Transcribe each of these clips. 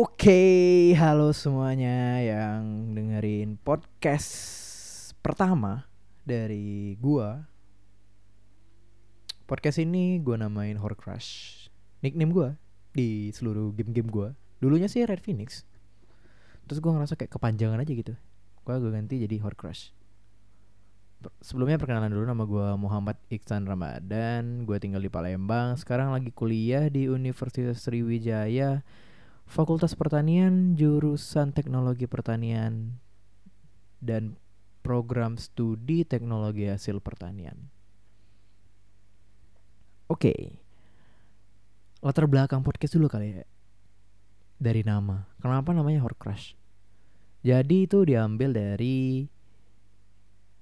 Oke, halo semuanya yang dengerin podcast pertama dari gua. Podcast ini gua namain Horror Crush. Nickname gua di seluruh game-game gua. Dulunya sih Red Phoenix. Terus gua ngerasa kayak kepanjangan aja gitu. Gua gue ganti jadi Horror Crush. Sebelumnya perkenalan dulu nama gua Muhammad Iksan Ramadan. Gua tinggal di Palembang. Sekarang lagi kuliah di Universitas Sriwijaya Fakultas Pertanian, jurusan Teknologi Pertanian dan program studi Teknologi Hasil Pertanian. Oke. Latar belakang podcast dulu kali ya. Dari nama. Kenapa namanya Horror Crush? Jadi itu diambil dari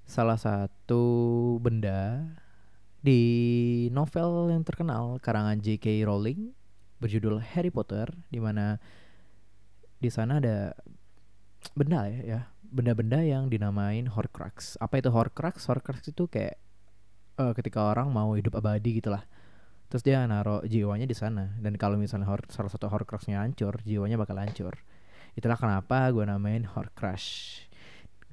salah satu benda di novel yang terkenal karangan J.K. Rowling berjudul Harry Potter di mana di sana ada benda ya ya benda-benda yang dinamain Horcrux. Apa itu Horcrux? Horcrux itu kayak eh, ketika orang mau hidup abadi gitulah. Terus dia naruh jiwanya di sana dan kalau misalnya hor- salah satu Horcruxnya hancur, jiwanya bakal hancur. Itulah kenapa gue namain Horcrux.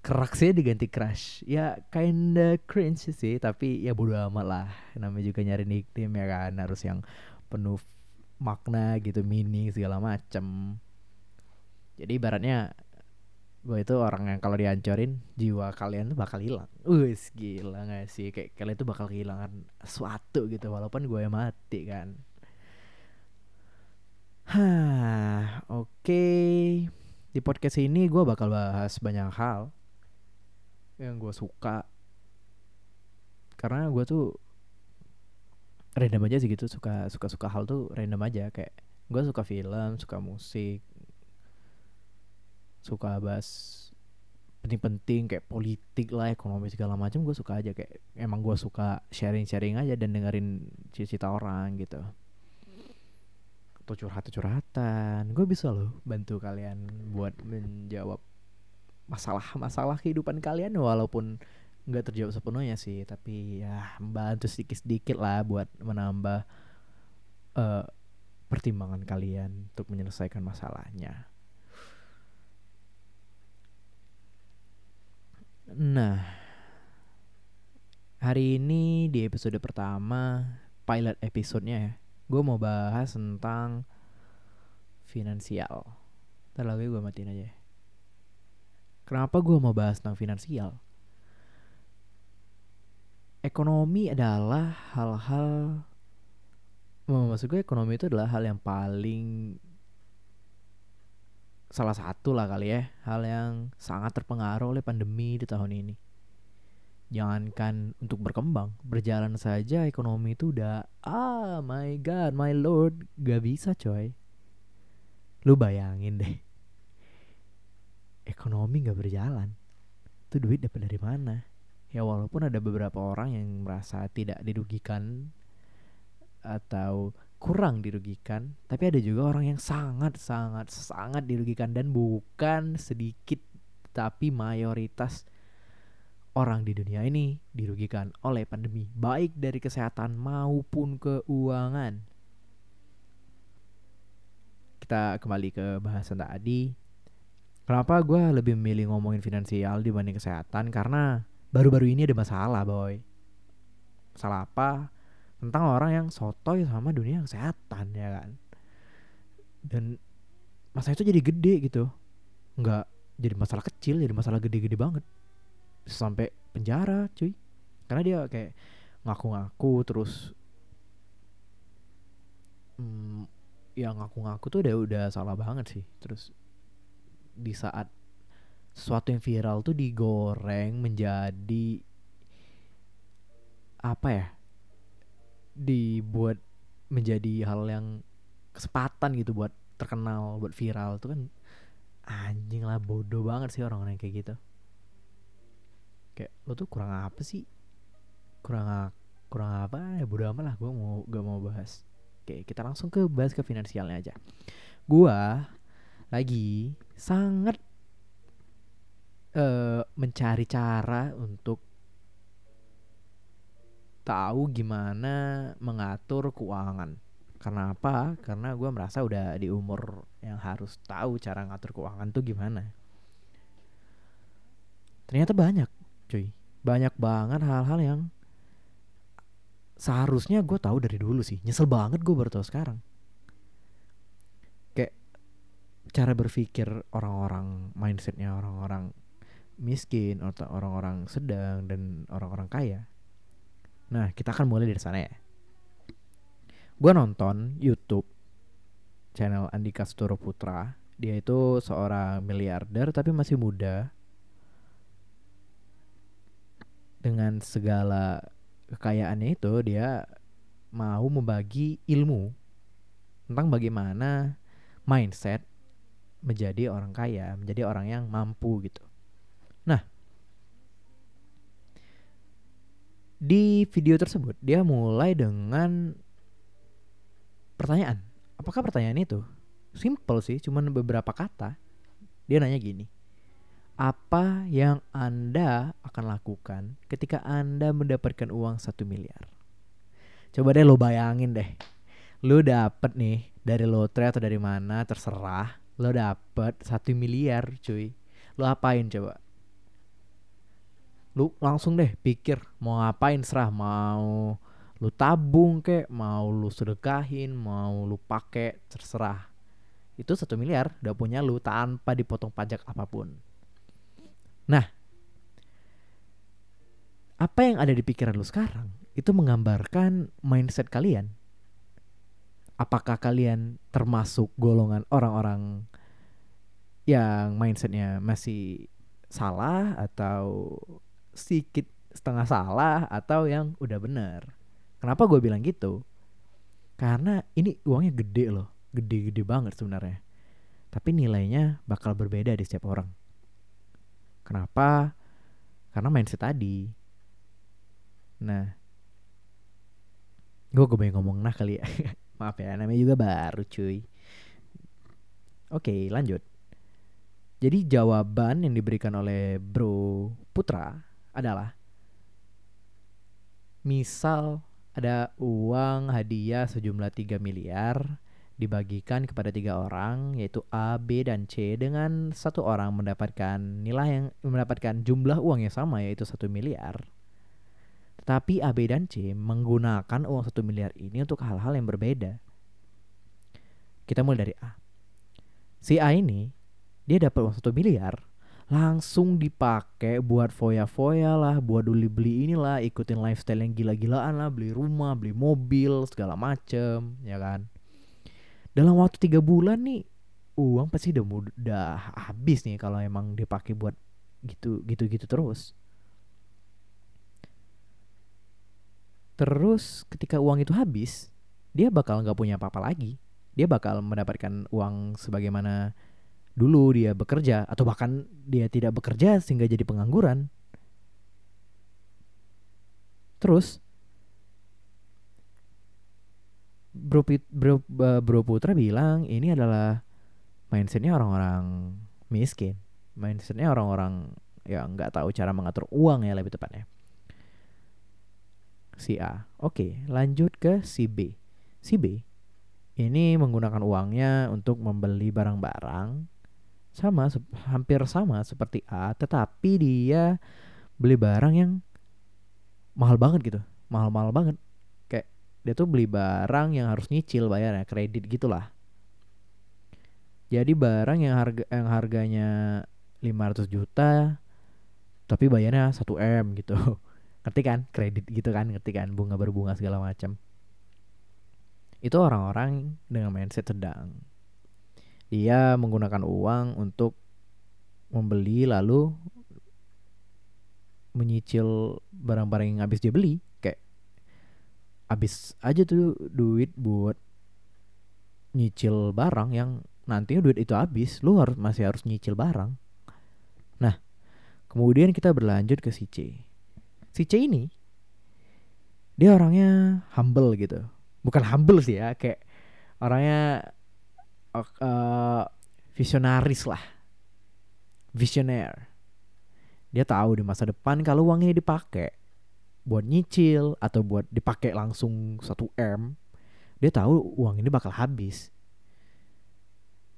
Cruxnya diganti crush Ya kinda cringe sih Tapi ya bodo amat lah Namanya juga nyari nickname ya kan Harus yang penuh makna gitu meaning segala macem. Jadi ibaratnya gue itu orang yang kalau dihancurin jiwa kalian tuh bakal hilang. Wih gila gak sih? Kayak kalian tuh bakal kehilangan sesuatu gitu walaupun gue mati kan. Hah oke. Di podcast ini gue bakal bahas banyak hal yang gue suka. Karena gue tuh random aja sih gitu suka suka suka hal tuh random aja. Kayak gue suka film suka musik suka bahas penting-penting kayak politik lah ekonomi segala macam gue suka aja. Kayak emang gue suka sharing-sharing aja dan dengerin cerita orang gitu. Atau curhat-curhatan. Gue bisa loh bantu kalian buat menjawab masalah-masalah kehidupan kalian walaupun nggak terjawab sepenuhnya sih tapi ya membantu sedikit-sedikit lah buat menambah eh, pertimbangan kalian untuk menyelesaikan masalahnya. Nah, hari ini di episode pertama pilot episodenya ya, gue mau bahas tentang finansial. Ntar lagi gue matiin aja. ya. Kenapa gue mau bahas tentang finansial? Ekonomi adalah hal-hal maksud gue ekonomi itu adalah hal yang paling salah satu lah kali ya. Hal yang sangat terpengaruh oleh pandemi di tahun ini. Jangankan untuk berkembang berjalan saja ekonomi itu udah ah my god my lord. Gak bisa coy. Lu bayangin deh. Ekonomi gak berjalan. Itu duit dapat dari mana ya walaupun ada beberapa orang yang merasa tidak dirugikan atau kurang dirugikan tapi ada juga orang yang sangat sangat sangat dirugikan dan bukan sedikit tapi mayoritas orang di dunia ini dirugikan oleh pandemi baik dari kesehatan maupun keuangan. Kita kembali ke bahasan tadi. Kenapa gue lebih memilih ngomongin finansial dibanding kesehatan? Karena baru-baru ini ada masalah boy. Masalah apa? Tentang orang yang sotoy sama dunia kesehatan ya kan? Dan masalah itu jadi gede gitu. Nggak jadi masalah kecil jadi masalah gede-gede banget. Sampai penjara cuy. Karena dia kayak ngaku-ngaku terus hmm, ya ngaku-ngaku tuh udah udah salah banget sih. Terus di saat sesuatu yang viral tuh digoreng menjadi apa ya? Dibuat menjadi hal yang kesempatan gitu buat terkenal buat viral tuh kan anjing lah bodoh banget sih orang-orang yang kayak gitu. Kayak lo tuh kurang apa sih? Kurang kurang apa? Ya bodoh amat lah gue mau gak mau bahas. Oke kita langsung ke bahas ke finansialnya aja. Gua lagi sangat eh mencari cara untuk tahu gimana mengatur keuangan. karena apa? Karena gue merasa udah di umur yang harus tahu cara ngatur keuangan tuh gimana. Ternyata banyak cuy. Banyak banget hal-hal yang seharusnya gue tahu dari dulu sih. Nyesel banget gue baru tahu sekarang. Kayak cara berpikir orang-orang mindsetnya orang-orang miskin atau orang-orang sedang dan orang-orang kaya. Nah kita akan mulai dari sana ya. Gue nonton YouTube channel Andika Sutoro Putra. Dia itu seorang miliarder tapi masih muda. Dengan segala kekayaannya itu dia mau membagi ilmu tentang bagaimana mindset menjadi orang kaya, menjadi orang yang mampu gitu. Nah, di video tersebut dia mulai dengan pertanyaan. Apakah pertanyaan itu simple sih, cuman beberapa kata. Dia nanya gini. Apa yang Anda akan lakukan ketika Anda mendapatkan uang satu miliar? Coba deh lo bayangin deh. Lo dapet nih dari lotre atau dari mana terserah lo dapet satu miliar cuy lo apain coba lu langsung deh pikir mau ngapain? Serah mau lu tabung kek mau lu sedekahin mau lu pakai terserah. Itu satu miliar udah punya lu tanpa dipotong pajak apa pun. Nah apa yang ada di pikiran lu sekarang itu menggambarkan mindset kalian. Apakah kalian termasuk golongan orang-orang yang mindsetnya masih salah atau sedikit setengah salah atau yang udah bener. Kenapa gue bilang gitu? Karena ini uangnya gede loh, gede-gede banget sebenarnya. Tapi nilainya bakal berbeda di setiap orang. Kenapa? Karena mindset tadi. Nah, gue gue ngomong nah kali ya. Maaf ya, namanya juga baru cuy. Oke, lanjut. Jadi jawaban yang diberikan oleh Bro Putra adalah misal ada uang hadiah sejumlah 3 miliar dibagikan kepada tiga orang yaitu A, B, dan C dengan satu orang mendapatkan nilai yang mendapatkan jumlah uang yang sama yaitu satu miliar. Tetapi A, B, dan C menggunakan uang satu miliar ini untuk hal-hal yang berbeda. Kita mulai dari A. Si A ini dia dapat uang satu miliar langsung dipakai buat foya-foya lah, buat beli beli inilah, ikutin lifestyle yang gila-gilaan lah, beli rumah, beli mobil, segala macem, ya kan. Dalam waktu tiga bulan nih, uang pasti udah mudah habis nih kalau emang dipakai buat gitu gitu gitu terus. Terus ketika uang itu habis, dia bakal nggak punya apa-apa lagi. Dia bakal mendapatkan uang sebagaimana dulu dia bekerja atau bahkan dia tidak bekerja sehingga jadi pengangguran. Terus Bro, Bro, Bro Putra bilang ini adalah mindsetnya orang-orang miskin, mindsetnya orang-orang yang nggak tahu cara mengatur uang ya lebih tepatnya. Si A, oke, lanjut ke si B. Si B ini menggunakan uangnya untuk membeli barang-barang sama hampir sama seperti A tetapi dia beli barang yang mahal banget gitu. Mahal-mahal banget. Kayak dia tuh beli barang yang harus nyicil bayarnya kredit gitulah. Jadi barang yang harga yang harganya 500 juta tapi bayarnya 1 M gitu. Ngerti kan? Kredit gitu kan? Ngerti kan? Bunga berbunga segala macam. Itu orang-orang dengan mindset sedang dia menggunakan uang untuk membeli lalu menyicil barang-barang yang habis dia beli. Kayak habis aja tuh duit buat nyicil barang yang nantinya duit itu habis. Lu harus masih harus nyicil barang. Nah kemudian kita berlanjut ke si C. Si C ini dia orangnya humble gitu. Bukan humble sih ya kayak orangnya uh, visionaris lah. Visioner dia tahu di masa depan kalau uangnya dipakai buat nyicil atau buat dipakai langsung 1 M dia tahu uang ini bakal habis.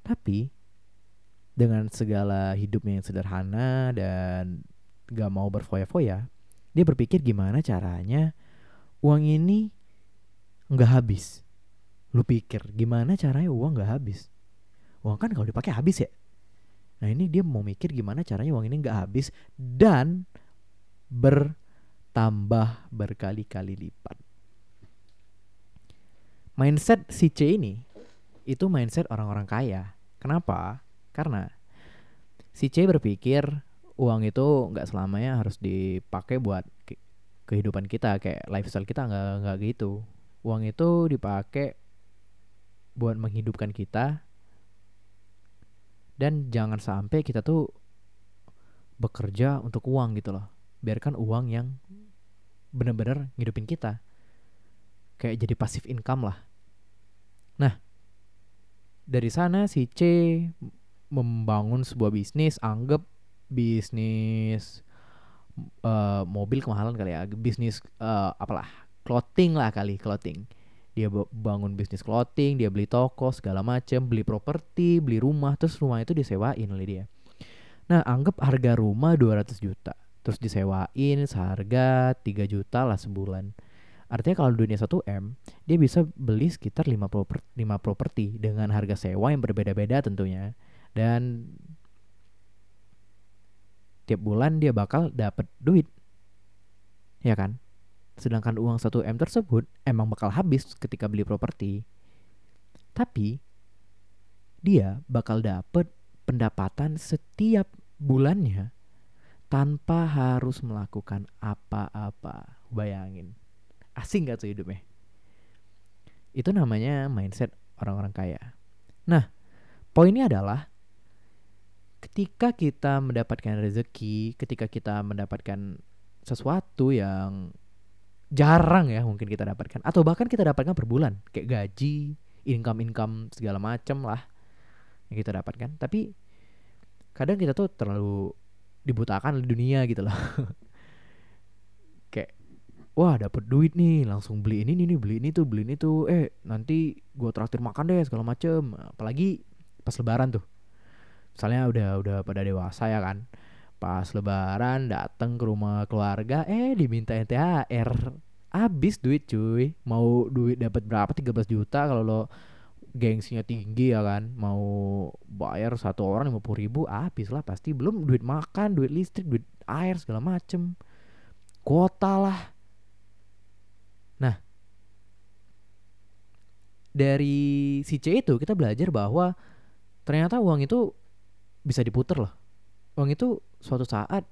Tapi dengan segala hidupnya yang sederhana dan gak mau berfoya-foya dia berpikir gimana caranya uang ini nggak habis lu pikir gimana caranya uang nggak habis? Uang kan kalau dipakai habis ya. Nah ini dia mau mikir gimana caranya uang ini nggak habis dan bertambah berkali-kali lipat. Mindset si C ini itu mindset orang-orang kaya. Kenapa? Karena si C berpikir uang itu nggak selamanya harus dipakai buat ke- kehidupan kita kayak lifestyle kita nggak nggak gitu. Uang itu dipakai buat menghidupkan kita. Dan jangan sampai kita tuh bekerja untuk uang gitu loh. Biarkan uang yang bener-bener ngidupin kita. Kayak jadi pasif income lah. Nah dari sana si C membangun sebuah bisnis anggap bisnis eh, mobil kemahalan kali ya bisnis eh, apalah clothing lah kali clothing dia ba- bangun bisnis clothing dia beli toko segala macem beli properti beli rumah terus rumah itu disewain oleh dia. Nah anggap harga rumah 200 juta terus disewain seharga 3 juta lah sebulan. Artinya kalau dunia 1M dia bisa beli sekitar 5 proper 5 properti dengan harga sewa yang berbeda-beda tentunya. Dan tiap bulan dia bakal dapat duit. Ya kan sedangkan uang 1M tersebut emang bakal habis ketika beli properti. Tapi dia bakal dapat pendapatan setiap bulannya tanpa harus melakukan apa-apa. Bayangin. Asing gak tuh hidupnya? Itu namanya mindset orang-orang kaya. Nah poinnya adalah ketika kita mendapatkan rezeki, ketika kita mendapatkan sesuatu yang jarang ya mungkin kita dapatkan. Atau bahkan kita dapatkan per bulan. Kayak gaji, income-income segala macam lah yang kita dapatkan. Tapi kadang kita tuh terlalu dibutakan oleh dunia gitu loh. kayak wah dapat duit nih langsung beli ini nih beli ini tuh beli ini tuh. Eh nanti gua traktir makan deh segala macem. Apalagi pas lebaran tuh. Misalnya udah udah pada dewasa ya kan pas lebaran dateng ke rumah keluarga eh dimintain THR habis duit cuy. Mau duit dapat berapa? 13 juta kalau lo gengsinya tinggi ya kan? Mau bayar satu orang lima ribu habis lah. Pasti belum duit makan duit listrik duit air segala macem. Kuota lah. Nah dari si C itu kita belajar bahwa ternyata uang itu bisa diputer loh. Uang itu suatu saat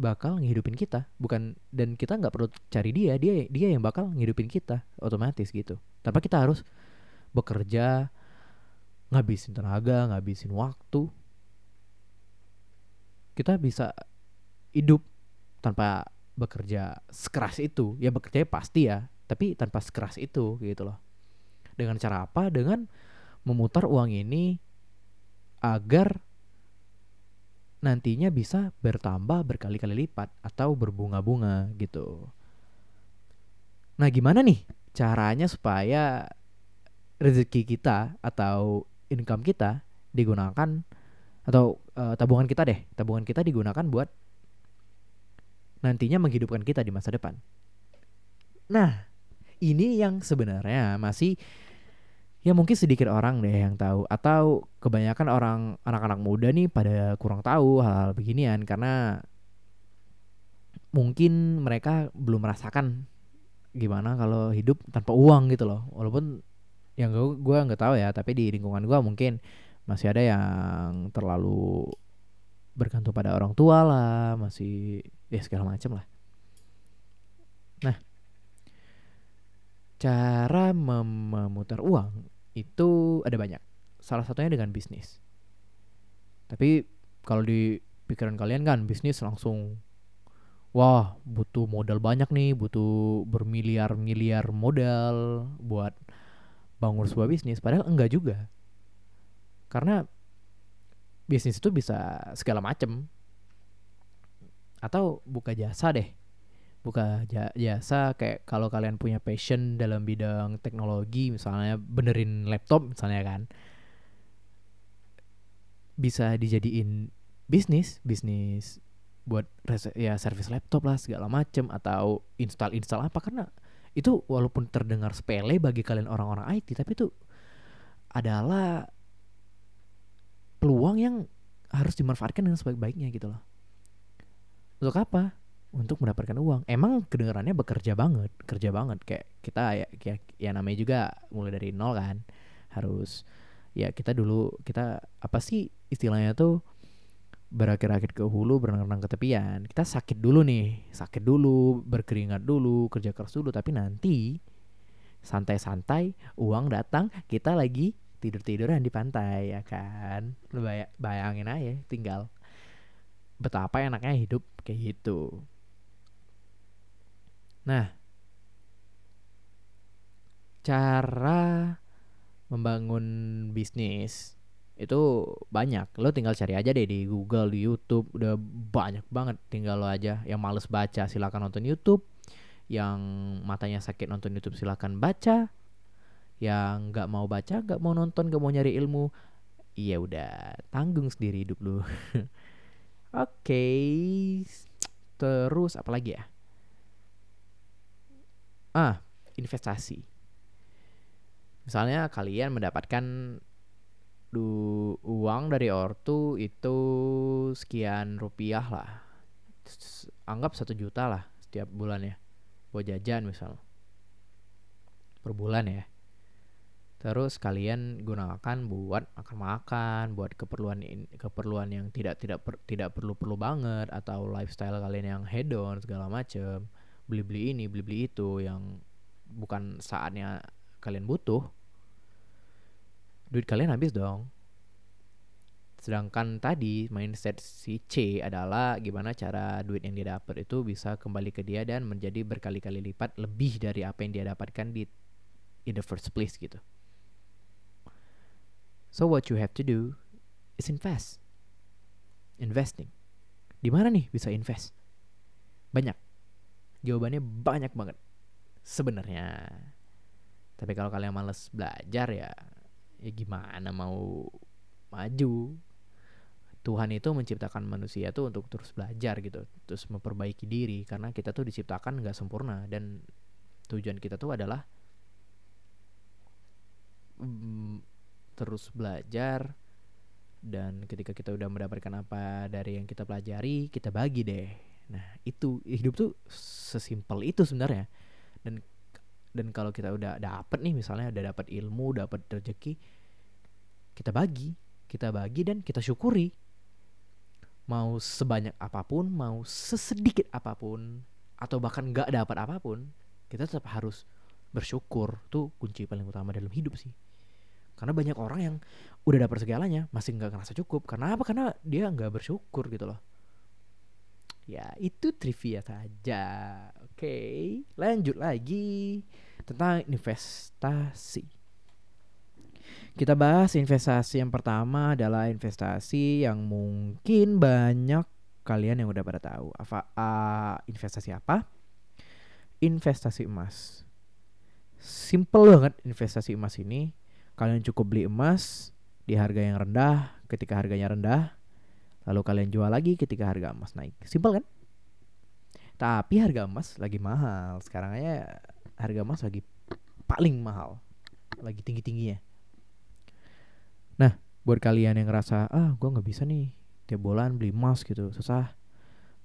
bakal ngehidupin kita. Bukan dan kita nggak perlu cari dia. Dia dia yang bakal ngehidupin kita otomatis gitu. Tanpa kita harus bekerja ngabisin tenaga ngabisin waktu. Kita bisa hidup tanpa bekerja sekeras itu. Ya bekerja pasti ya tapi tanpa sekeras itu gitu loh. Dengan cara apa? Dengan memutar uang ini agar nantinya bisa bertambah berkali-kali lipat atau berbunga-bunga gitu. Nah, gimana nih caranya supaya rezeki kita atau income kita digunakan atau eh, tabungan kita deh, tabungan kita digunakan buat nantinya menghidupkan kita di masa depan. Nah, ini yang sebenarnya masih ya mungkin sedikit orang deh yang tahu. Atau kebanyakan orang anak-anak muda nih pada kurang tahu hal-hal beginian karena mungkin mereka belum merasakan gimana kalau hidup tanpa uang gitu loh. Walaupun yang gue gua nggak tahu ya tapi di lingkungan gua mungkin masih ada yang terlalu bergantung pada orang tua lah masih ya segala macam lah nah cara mem- memutar uang itu ada banyak. Salah satunya dengan bisnis. Tapi kalau di pikiran kalian kan bisnis langsung wah butuh modal banyak nih, butuh bermiliar-miliar modal buat bangun sebuah bisnis. Padahal enggak juga. Karena bisnis itu bisa segala macem. Atau buka jasa deh. Buka ja- jasa kayak kalau kalian punya passion dalam bidang teknologi misalnya benerin laptop misalnya kan bisa dijadiin bisnis bisnis buat ya servis laptop lah segala macem atau install install apa karena itu walaupun terdengar sepele bagi kalian orang-orang IT tapi itu adalah peluang yang harus dimanfaatkan dengan sebaik-baiknya gitu loh. Untuk apa untuk mendapatkan uang. Emang kedengarannya bekerja banget kerja banget. Kayak kita ya, ya ya namanya juga mulai dari nol kan. Harus ya kita dulu kita apa sih istilahnya tuh berakit-akit ke hulu berenang ke tepian. Kita sakit dulu nih sakit dulu berkeringat dulu kerja keras dulu. Tapi nanti santai-santai uang datang kita lagi tidur-tiduran di pantai ya kan? Lu bay- bayangin aja tinggal betapa enaknya hidup kayak gitu nah cara membangun bisnis itu banyak. Lo tinggal cari aja deh di Google di YouTube. Udah banyak banget. Tinggal lo aja yang males baca silakan nonton YouTube. Yang matanya sakit nonton YouTube silakan baca. Yang nggak mau baca nggak mau nonton nggak mau nyari ilmu iya udah tanggung sendiri hidup lu. Oke terus apa lagi ya ah investasi. Misalnya kalian mendapatkan du uang dari ortu itu sekian rupiah lah. Anggap satu juta lah setiap bulan ya buat jajan misal. Per bulan ya. Terus kalian gunakan buat makan-makan buat keperluan in- keperluan yang tidak tidak per- tidak perlu perlu banget atau lifestyle kalian yang hedon segala macem beli beli ini beli beli itu yang bukan saatnya kalian butuh duit kalian habis dong sedangkan tadi mindset si C adalah gimana cara duit yang dia dapat itu bisa kembali ke dia dan menjadi berkali-kali lipat lebih dari apa yang dia dapatkan di in the first place gitu. So what you have to do is invest. Investing. Di mana nih bisa invest? Banyak. Jawabannya banyak banget. Sebenarnya. Tapi kalau kalian males belajar ya ya gimana mau maju? Tuhan itu menciptakan manusia tuh untuk terus belajar gitu terus memperbaiki diri. Karena kita tuh diciptakan nggak sempurna. Dan tujuan kita tuh adalah mm, terus belajar. Dan ketika kita udah mendapatkan apa dari yang kita pelajari kita bagi deh nah itu hidup tuh sesimpel itu sebenarnya. Dan dan kalau kita udah dapet nih misalnya udah dapat ilmu dapat rezeki kita bagi kita bagi dan kita syukuri. Mau sebanyak apa pun mau sesedikit apa pun atau bahkan nggak dapat apa pun kita tetap harus bersyukur. Tuh kunci paling utama dalam hidup sih. Karena banyak orang yang udah dapat segalanya masih nggak ngerasa cukup. Karena apa? Karena dia nggak bersyukur gitu loh ya itu trivia saja oke lanjut lagi tentang investasi kita bahas investasi yang pertama adalah investasi yang mungkin banyak kalian yang udah pada tahu. Apa uh, investasi apa? Investasi emas. Simple banget investasi emas ini. Kalian cukup beli emas di harga yang rendah ketika harganya rendah. Lalu kalian jual lagi ketika harga emas naik. Simple kan? Tapi harga emas lagi mahal. Sekarang aja harga emas lagi paling mahal. Lagi tinggi-tingginya. Buat kalian yang ngerasa ah gue nggak bisa nih. Tiap bulan beli emas gitu. Susah.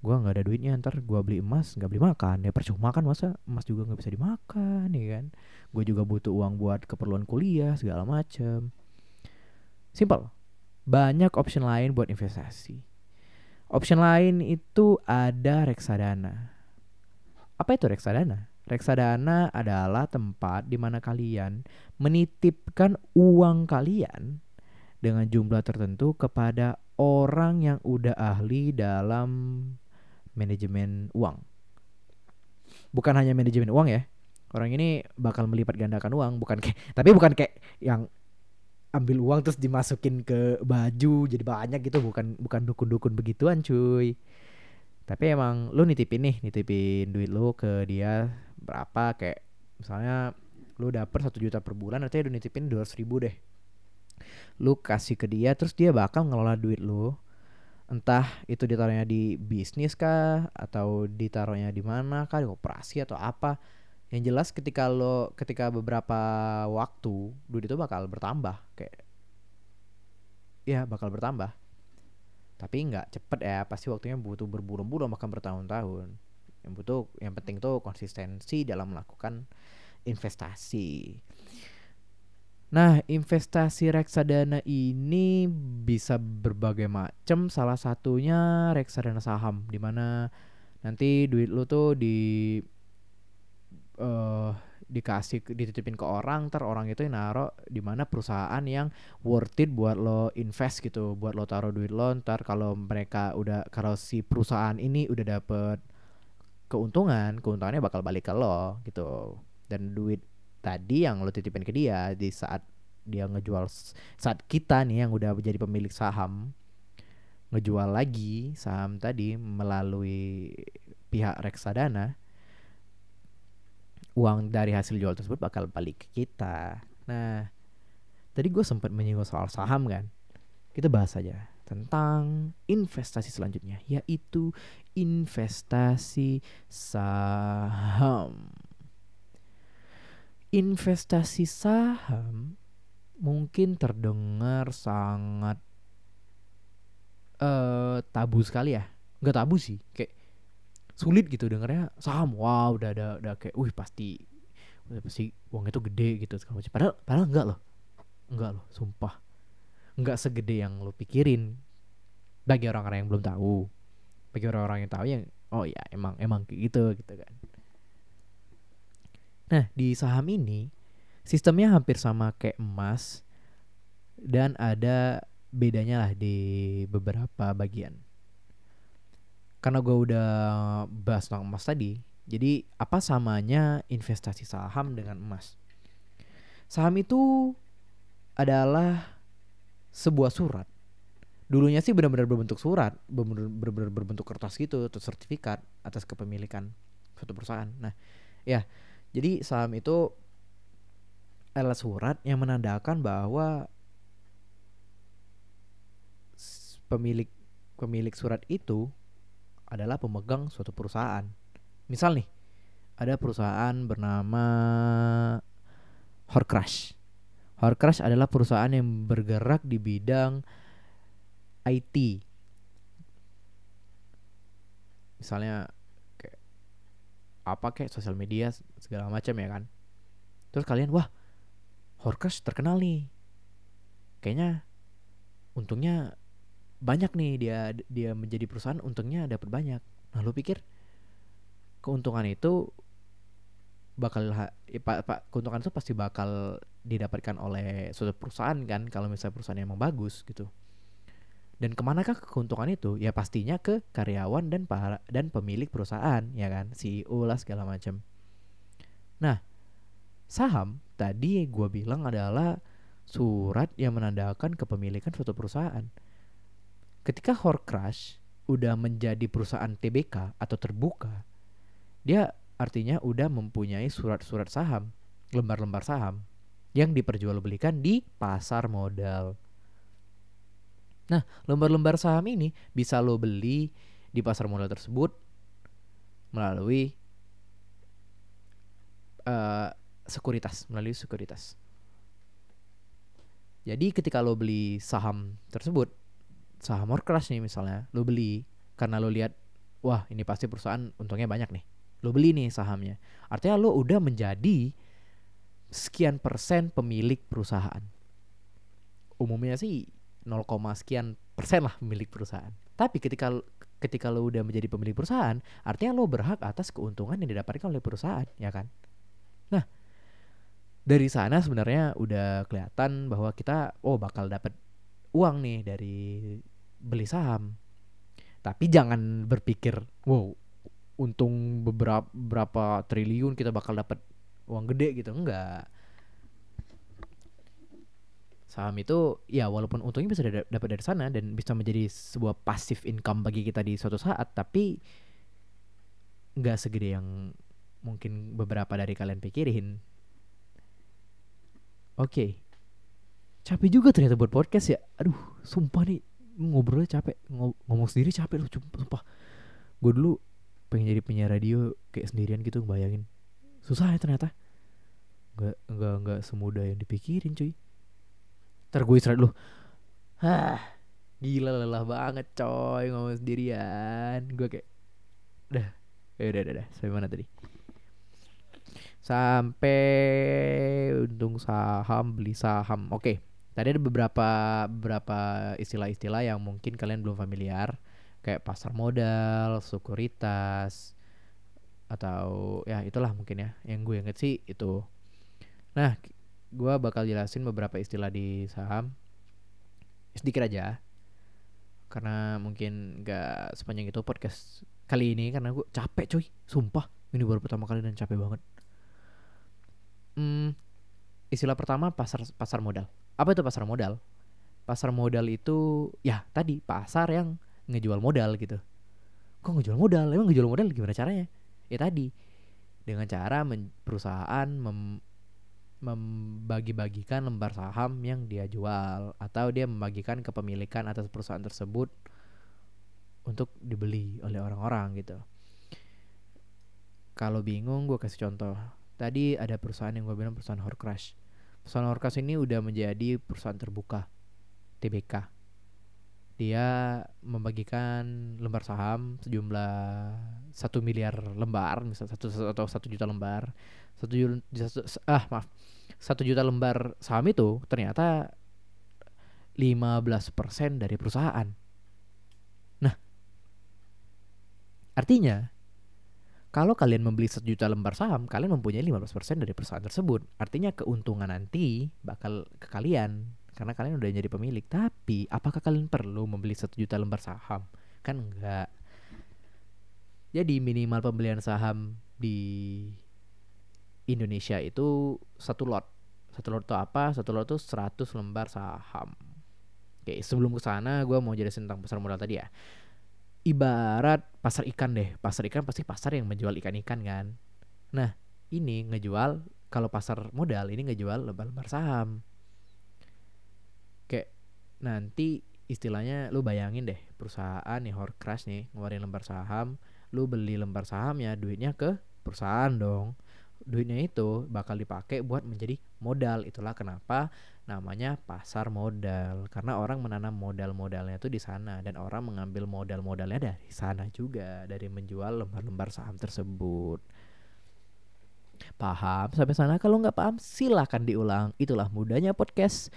Gue nggak ada duitnya. Ntar gue beli emas nggak beli makan. Ya percuma kan? Masa emas juga nggak bisa dimakan ya kan? Gue juga butuh uang buat keperluan kuliah segala macem. Simple banyak option lain buat investasi option lain itu ada reksadana apa itu reksadana reksadana adalah tempat di mana kalian menitipkan uang kalian dengan jumlah tertentu kepada orang yang udah ahli dalam manajemen uang. Bukan hanya manajemen uang ya. Orang ini bakal melipat gandakan uang, bukan kayak tapi bukan kayak yang ambil uang terus dimasukin ke baju jadi banyak gitu, bukan bukan dukun-dukun begituan, cuy. tapi emang lu nitipin nih nitipin duit lu ke dia berapa kayak misalnya lu dapet satu juta per bulan artinya lu nitipin dua ribu deh. Lu kasih ke dia terus dia bakal ngelola duit lu. Entah itu ditaruhnya di bisnis kah atau ditaruhnya di mana kah di operasi atau apa yang jelas ketika lo ketika beberapa waktu duit itu bakal bertambah kayak ya bakal bertambah. Tapi nggak cepet ya pasti waktunya butuh berbulan-bulan bahkan bertahun-tahun. Yang butuh yang penting tuh konsistensi dalam melakukan investasi. Nah investasi reksadana ini bisa berbagai macam salah satunya reksadana saham di mana nanti duit lu tuh di uh, dikasih dititipin ke orang ter orang itu naro di mana perusahaan yang worth it buat lo invest gitu buat lo taruh duit lo ntar kalau mereka udah kalau si perusahaan ini udah dapet keuntungan keuntungannya bakal balik ke lo gitu. Dan duit tadi yang lo titipin ke dia di saat dia ngejual saat kita nih yang udah menjadi pemilik saham ngejual lagi saham tadi melalui pihak reksadana uang dari hasil jual tersebut bakal balik ke kita. Nah, tadi gue sempat menyinggung soal saham kan. Kita bahas aja tentang investasi selanjutnya, yaitu investasi saham. Investasi saham mungkin terdengar sangat uh, tabu sekali ya. Gak tabu sih, kayak sulit gitu dengarnya saham. Wow udah ada udah kayak wih pasti udah pasti uang itu gede gitu segala macam. Padahal padahal enggak loh. Enggak loh sumpah. Enggak segede yang lo pikirin. Bagi orang-orang yang belum tahu. Bagi orang-orang yang tahu yang oh ya emang emang gitu gitu kan. Nah di saham ini sistemnya hampir sama kayak emas dan ada bedanya lah di beberapa bagian karena gue udah bahas tentang emas tadi, jadi apa samanya investasi saham dengan emas? Saham itu adalah sebuah surat. Dulunya sih benar-benar berbentuk surat, benar-benar berbentuk kertas gitu atau sertifikat atas kepemilikan suatu perusahaan. Nah, ya, jadi saham itu adalah surat yang menandakan bahwa pemilik pemilik surat itu adalah pemegang suatu perusahaan. Misal nih, ada perusahaan bernama Horcrush. Horcrush adalah perusahaan yang bergerak di bidang IT. Misalnya kayak apa kayak sosial media segala macam ya kan. Terus kalian wah Horcrush terkenal nih. Kayaknya untungnya banyak nih dia dia menjadi perusahaan untungnya dapat banyak. Nah lu pikir keuntungan itu bakal ya, pak, pak keuntungan itu pasti bakal didapatkan oleh suatu perusahaan kan kalau misalnya perusahaan emang bagus gitu. Dan ke manakah keuntungan itu? Ya pastinya ke karyawan dan para dan pemilik perusahaan ya kan? CEO lah segala macam nah saham tadi gue bilang adalah surat yang menandakan kepemilikan suatu perusahaan ketika Horcrush udah menjadi perusahaan TBK atau terbuka, dia artinya udah mempunyai surat-surat saham, lembar-lembar saham yang diperjualbelikan di pasar modal. Nah, lembar-lembar saham ini bisa lo beli di pasar modal tersebut melalui uh, sekuritas, melalui sekuritas. Jadi ketika lo beli saham tersebut, saham Orkras nih misalnya lo beli karena lo lihat wah ini pasti perusahaan untungnya banyak nih. Lo beli nih sahamnya. Artinya lo udah menjadi sekian persen pemilik perusahaan. Umumnya sih 0, sekian persen lah pemilik perusahaan. Tapi ketika ketika lo udah menjadi pemilik perusahaan artinya lo berhak atas keuntungan yang didapatkan oleh perusahaan ya kan? Nah dari sana sebenarnya udah kelihatan bahwa kita oh bakal dapat uang nih dari beli saham. Tapi jangan berpikir, wow, untung beberapa berapa triliun kita bakal dapat uang gede gitu. Enggak. saham itu ya walaupun untungnya bisa dapat dari sana dan bisa menjadi sebuah passive income bagi kita di suatu saat tapi nggak segede yang mungkin beberapa dari kalian pikirin oke capek juga ternyata buat podcast ya. Aduh sumpah nih ngobrolnya capek. Ngo- ngomong sendiri capek loh sumpah. Gue dulu pengen jadi penyiar radio kayak sendirian gitu bayangin susah ya ternyata. Nggak nggak nggak semudah yang dipikirin cuy. Ntar gue istirahat dulu. Hah gila lelah banget coy ngomong sendirian. Gue kayak dah ya udah udah sampai mana tadi? Sampai untung saham beli saham. Oke tadi ada beberapa beberapa istilah-istilah yang mungkin kalian belum familiar kayak pasar modal sekuritas atau ya itulah mungkin ya yang gue inget sih itu. Nah gue bakal jelasin beberapa istilah di saham. Sedikit aja karena mungkin gak sepanjang itu podcast kali ini karena gue capek cuy. Sumpah ini baru pertama kali dan capek banget. Hmm, istilah pertama pasar pasar modal apa itu pasar modal pasar modal itu ya tadi pasar yang ngejual modal gitu kok ngejual modal emang ngejual modal gimana caranya ya tadi dengan cara men- perusahaan mem- membagi-bagikan lembar saham yang dia jual atau dia membagikan kepemilikan atas perusahaan tersebut untuk dibeli oleh orang-orang gitu. Kalau bingung gue kasih contoh. Tadi ada perusahaan yang gue bilang perusahaan Horcrux. Horcrux ini udah menjadi perusahaan terbuka TBK. Dia membagikan lembar saham sejumlah satu miliar lembar, misal satu atau satu juta lembar, satu juta ah satu juta lembar saham itu ternyata 15% dari perusahaan. Nah, artinya kalau kalian membeli satu juta lembar saham, kalian mempunyai 15% dari perusahaan tersebut. Artinya keuntungan nanti bakal ke kalian karena kalian udah jadi pemilik. Tapi apakah kalian perlu membeli satu juta lembar saham? Kan enggak. Jadi minimal pembelian saham di Indonesia itu satu lot. Satu lot itu apa? Satu lot itu 100 lembar saham. Oke, sebelum ke sana gue mau jelasin tentang pasar modal tadi ya. Ibarat pasar ikan deh. Pasar ikan pasti pasar yang menjual ikan-ikan kan. Nah, ini ngejual kalau pasar modal ini ngejual lembar-lembar saham. Kayak nanti istilahnya lu bayangin deh perusahaan nih Horcrux nih ngeluarin lembar saham, lu beli lembar sahamnya duitnya ke perusahaan dong duitnya itu bakal dipakai buat menjadi modal. Itulah kenapa namanya pasar modal. Karena orang menanam modal-modalnya itu di sana dan orang mengambil modal-modalnya dari sana juga dari menjual lembar-lembar saham tersebut. Paham sampai sana? Kalau nggak paham silahkan diulang. Itulah mudahnya podcast.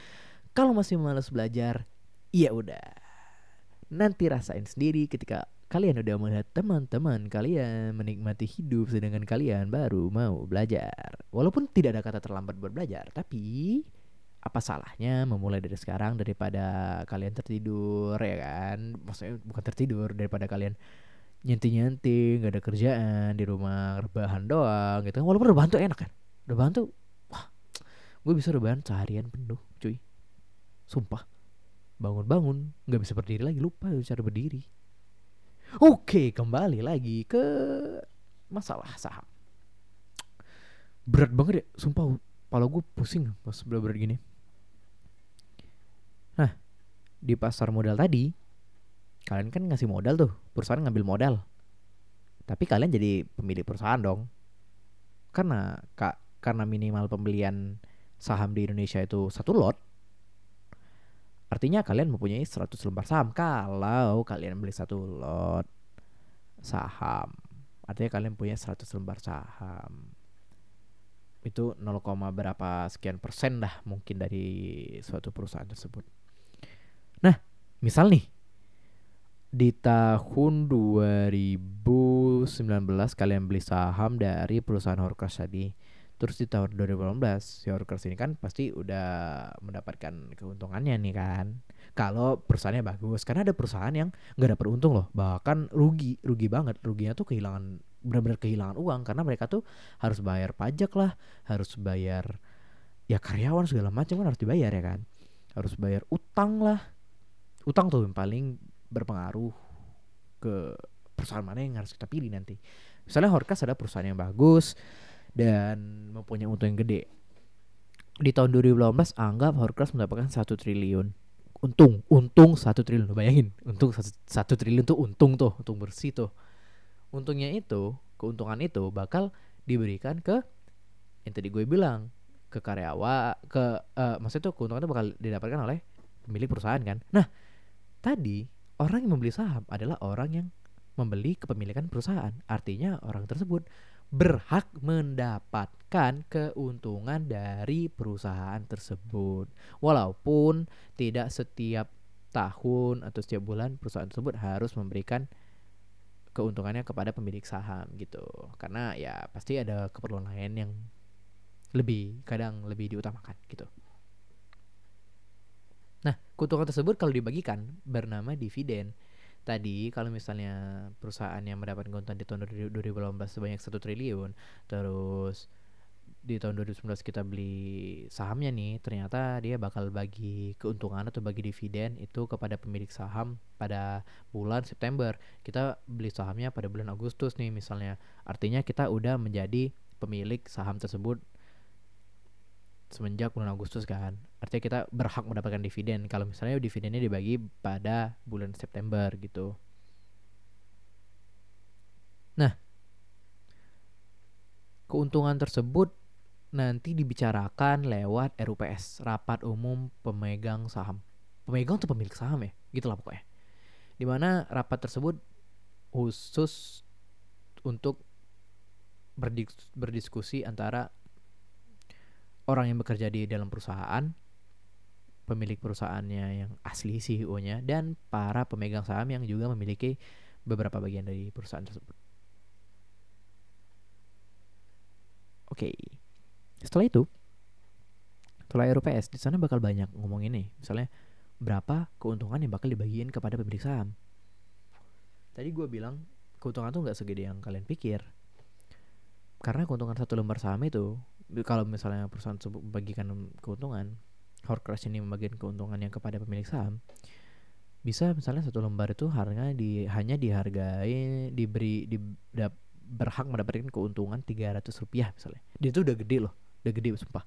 Kalau masih malas belajar, ya udah. Nanti rasain sendiri ketika kalian udah melihat teman-teman kalian menikmati hidup sedangkan kalian baru mau belajar. Walaupun tidak ada kata terlambat buat belajar, tapi apa salahnya memulai dari sekarang daripada kalian tertidur ya kan? Maksudnya bukan tertidur daripada kalian nyenting-nyenting, gak ada kerjaan di rumah rebahan doang gitu. Walaupun rebahan tuh enak kan. Rebahan tuh wah, gue bisa rebahan seharian penuh, cuy. Sumpah. Bangun-bangun, nggak bisa berdiri lagi, lupa cara berdiri. Oke, kembali lagi ke masalah saham. Berat banget ya, sumpah. Kepala gue pusing pas berat-berat gini. Nah, di pasar modal tadi, kalian kan ngasih modal tuh, perusahaan ngambil modal. Tapi kalian jadi pemilik perusahaan dong. Karena kak, karena minimal pembelian saham di Indonesia itu satu lot, Artinya kalian mempunyai 100 lembar saham kalau kalian beli satu lot saham. Artinya kalian punya 100 lembar saham. Itu 0, berapa sekian persen dah mungkin dari suatu perusahaan tersebut. Nah, misal nih di tahun 2019 kalian beli saham dari perusahaan Horcrux tadi. Terus di tahun 2018 si Horcrux ini kan pasti udah mendapatkan keuntungannya nih kan. Kalau perusahaannya bagus, karena ada perusahaan yang nggak dapat untung loh, bahkan rugi, rugi banget. Ruginya tuh kehilangan benar-benar kehilangan uang karena mereka tuh harus bayar pajak lah, harus bayar ya karyawan segala macam kan harus dibayar ya kan. harus bayar utang lah utang tuh yang paling berpengaruh ke perusahaan mana yang harus kita pilih nanti misalnya Horkas ada perusahaan yang bagus dan mempunyai untung yang gede. Di tahun 2018 anggap Horkas mendapatkan satu triliun. Untung untung satu triliun. Bayangin untung satu, satu triliun tuh untung tuh untung bersih tuh. Untungnya itu keuntungan itu bakal diberikan ke yang tadi gue bilang ke karyawan ke uh, maksudnya tuh keuntungan itu bakal didapatkan oleh pemilik perusahaan kan? Nah tadi orang yang membeli saham adalah orang yang membeli kepemilikan perusahaan. Artinya orang tersebut berhak mendapatkan keuntungan dari perusahaan tersebut. Walaupun tidak setiap tahun atau setiap bulan perusahaan tersebut harus memberikan keuntungannya kepada pemilik saham gitu. Karena ya pasti ada keperluan lain yang lebih kadang lebih diutamakan gitu. Nah, keuntungan tersebut kalau dibagikan bernama dividen tadi kalau misalnya perusahaan yang mendapatkan keuntungan di tahun 2018 sebanyak satu triliun terus di tahun 2019 kita beli sahamnya nih ternyata dia bakal bagi keuntungan atau bagi dividen itu kepada pemilik saham pada bulan September. Kita beli sahamnya pada bulan Agustus nih misalnya. Artinya kita udah menjadi pemilik saham tersebut semenjak bulan Agustus kan. Artinya kita berhak mendapatkan dividen kalau misalnya dividennya dibagi pada bulan September gitu. Nah, keuntungan tersebut nanti dibicarakan lewat RUPS, rapat umum pemegang saham. Pemegang atau pemilik saham ya, gitulah pokoknya. Di mana rapat tersebut khusus untuk berdiskusi antara orang yang bekerja di dalam perusahaan, pemilik perusahaannya yang asli CEO-nya dan para pemegang saham yang juga memiliki beberapa bagian dari perusahaan tersebut. Oke. Okay. Setelah itu, setelah RUPS di sana bakal banyak ngomong ini, misalnya berapa keuntungan yang bakal dibagiin kepada pemilik saham. Tadi gue bilang keuntungan tuh nggak segede yang kalian pikir. Karena keuntungan satu lembar saham itu kalau misalnya perusahaan tersebut membagikan keuntungan Horcrux ini membagikan keuntungannya kepada pemilik saham bisa misalnya satu lembar itu harga di hanya dihargai diberi di dap, berhak mendapatkan keuntungan 300 rupiah misalnya. Dia itu udah gede loh udah gede sumpah.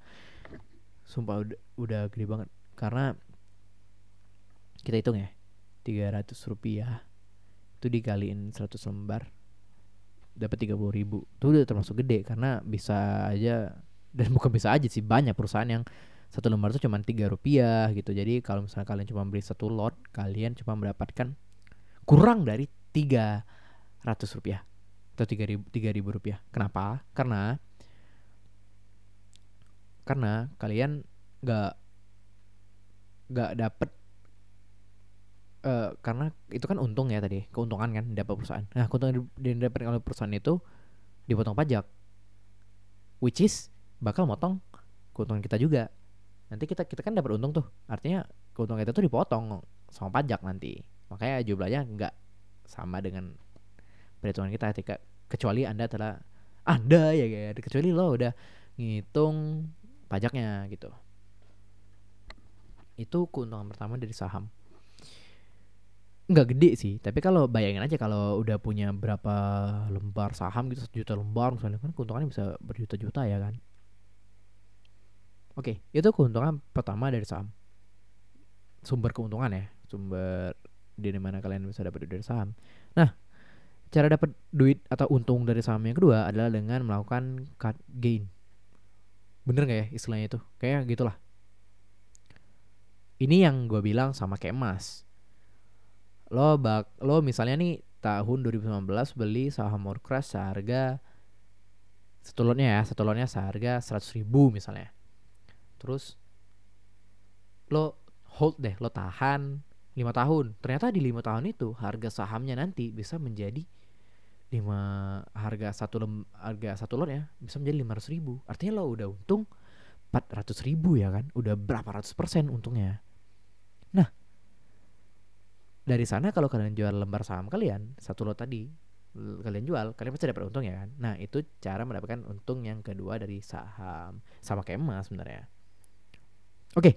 Sumpah udah, udah gede banget. Karena kita hitung ya 300 rupiah itu dikaliin 100 lembar dapat 30 ribu. Itu udah termasuk gede karena bisa aja dan bukan bisa aja sih banyak perusahaan yang satu lembar itu cuma tiga rupiah gitu. Jadi kalau misalnya kalian cuma beli satu lot kalian cuma mendapatkan kurang dari tiga ratus rupiah atau tiga ribu tiga ribu rupiah. Kenapa? Karena karena kalian nggak nggak dapet uh, karena itu kan untung ya tadi keuntungan kan dapat perusahaan. Nah keuntungan yang didapat oleh perusahaan itu dipotong pajak which is bakal motong keuntungan kita juga. Nanti kita kita kan dapat untung tuh. Artinya keuntungan kita tuh dipotong sama pajak nanti. Makanya jumlahnya nggak sama dengan perhitungan kita ketika kecuali anda telah anda ya kayak kecuali lo udah ngitung pajaknya gitu. Itu keuntungan pertama dari saham. Nggak gede sih tapi kalau bayangin aja kalau udah punya berapa lembar saham gitu satu juta lembar misalnya kan keuntungannya bisa berjuta-juta ya kan Oke, itu keuntungan pertama dari saham. Sumber keuntungan ya, sumber di mana kalian bisa dapat duit dari saham. Nah, cara dapat duit atau untung dari saham yang kedua adalah dengan melakukan cut gain. Bener gak ya istilahnya itu? Kayak gitulah. Ini yang gue bilang sama kayak emas. Lo bak, lo misalnya nih tahun 2019 beli saham Morcrash seharga satu lotnya ya, satu lotnya seharga 100 ribu misalnya terus lo hold deh lo tahan lima tahun. Ternyata di lima tahun itu harga sahamnya nanti bisa menjadi lima harga satu lem, harga satu lot ya bisa menjadi lima ratus ribu. Artinya lo udah untung empat ratus ribu ya kan? Udah berapa ratus persen untungnya. Nah dari sana kalau kalian jual lembar saham kalian satu lot tadi kalian jual kalian pasti dapat untung ya kan? Nah itu cara mendapatkan untung yang kedua dari saham. Sama kayak emas sebenarnya Oke,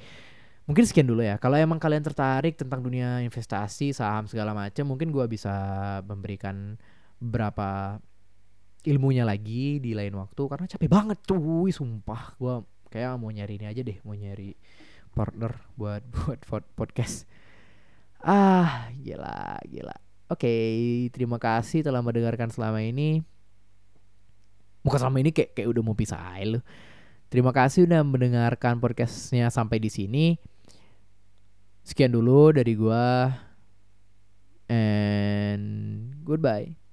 mungkin sekian dulu ya. Kalau emang kalian tertarik tentang dunia investasi saham segala macam mungkin gua bisa memberikan beberapa ilmunya lagi di lain waktu karena capek banget wih, sumpah. Gua kayak mau nyari ini aja deh mau nyari partner buat buat podcast. Ah gila gila. Oke terima kasih telah mendengarkan selama ini. Bukan selama ini kayak kayak udah mau pisah lu terima kasih udah mendengarkan podcastnya sampai di sini Sekian dulu dari gua and goodbye.